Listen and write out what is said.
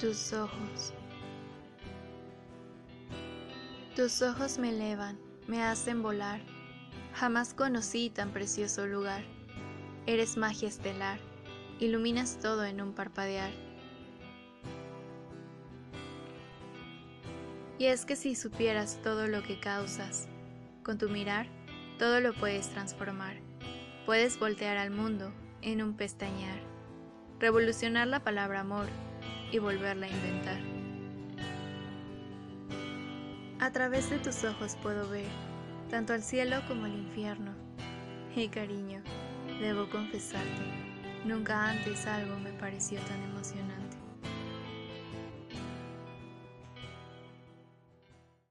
Tus ojos. Tus ojos me elevan, me hacen volar. Jamás conocí tan precioso lugar. Eres magia estelar, iluminas todo en un parpadear. Y es que si supieras todo lo que causas, con tu mirar, todo lo puedes transformar. Puedes voltear al mundo en un pestañear, revolucionar la palabra amor y volverla a inventar. A través de tus ojos puedo ver tanto al cielo como al infierno. Y cariño, debo confesarte, nunca antes algo me pareció tan emocionante.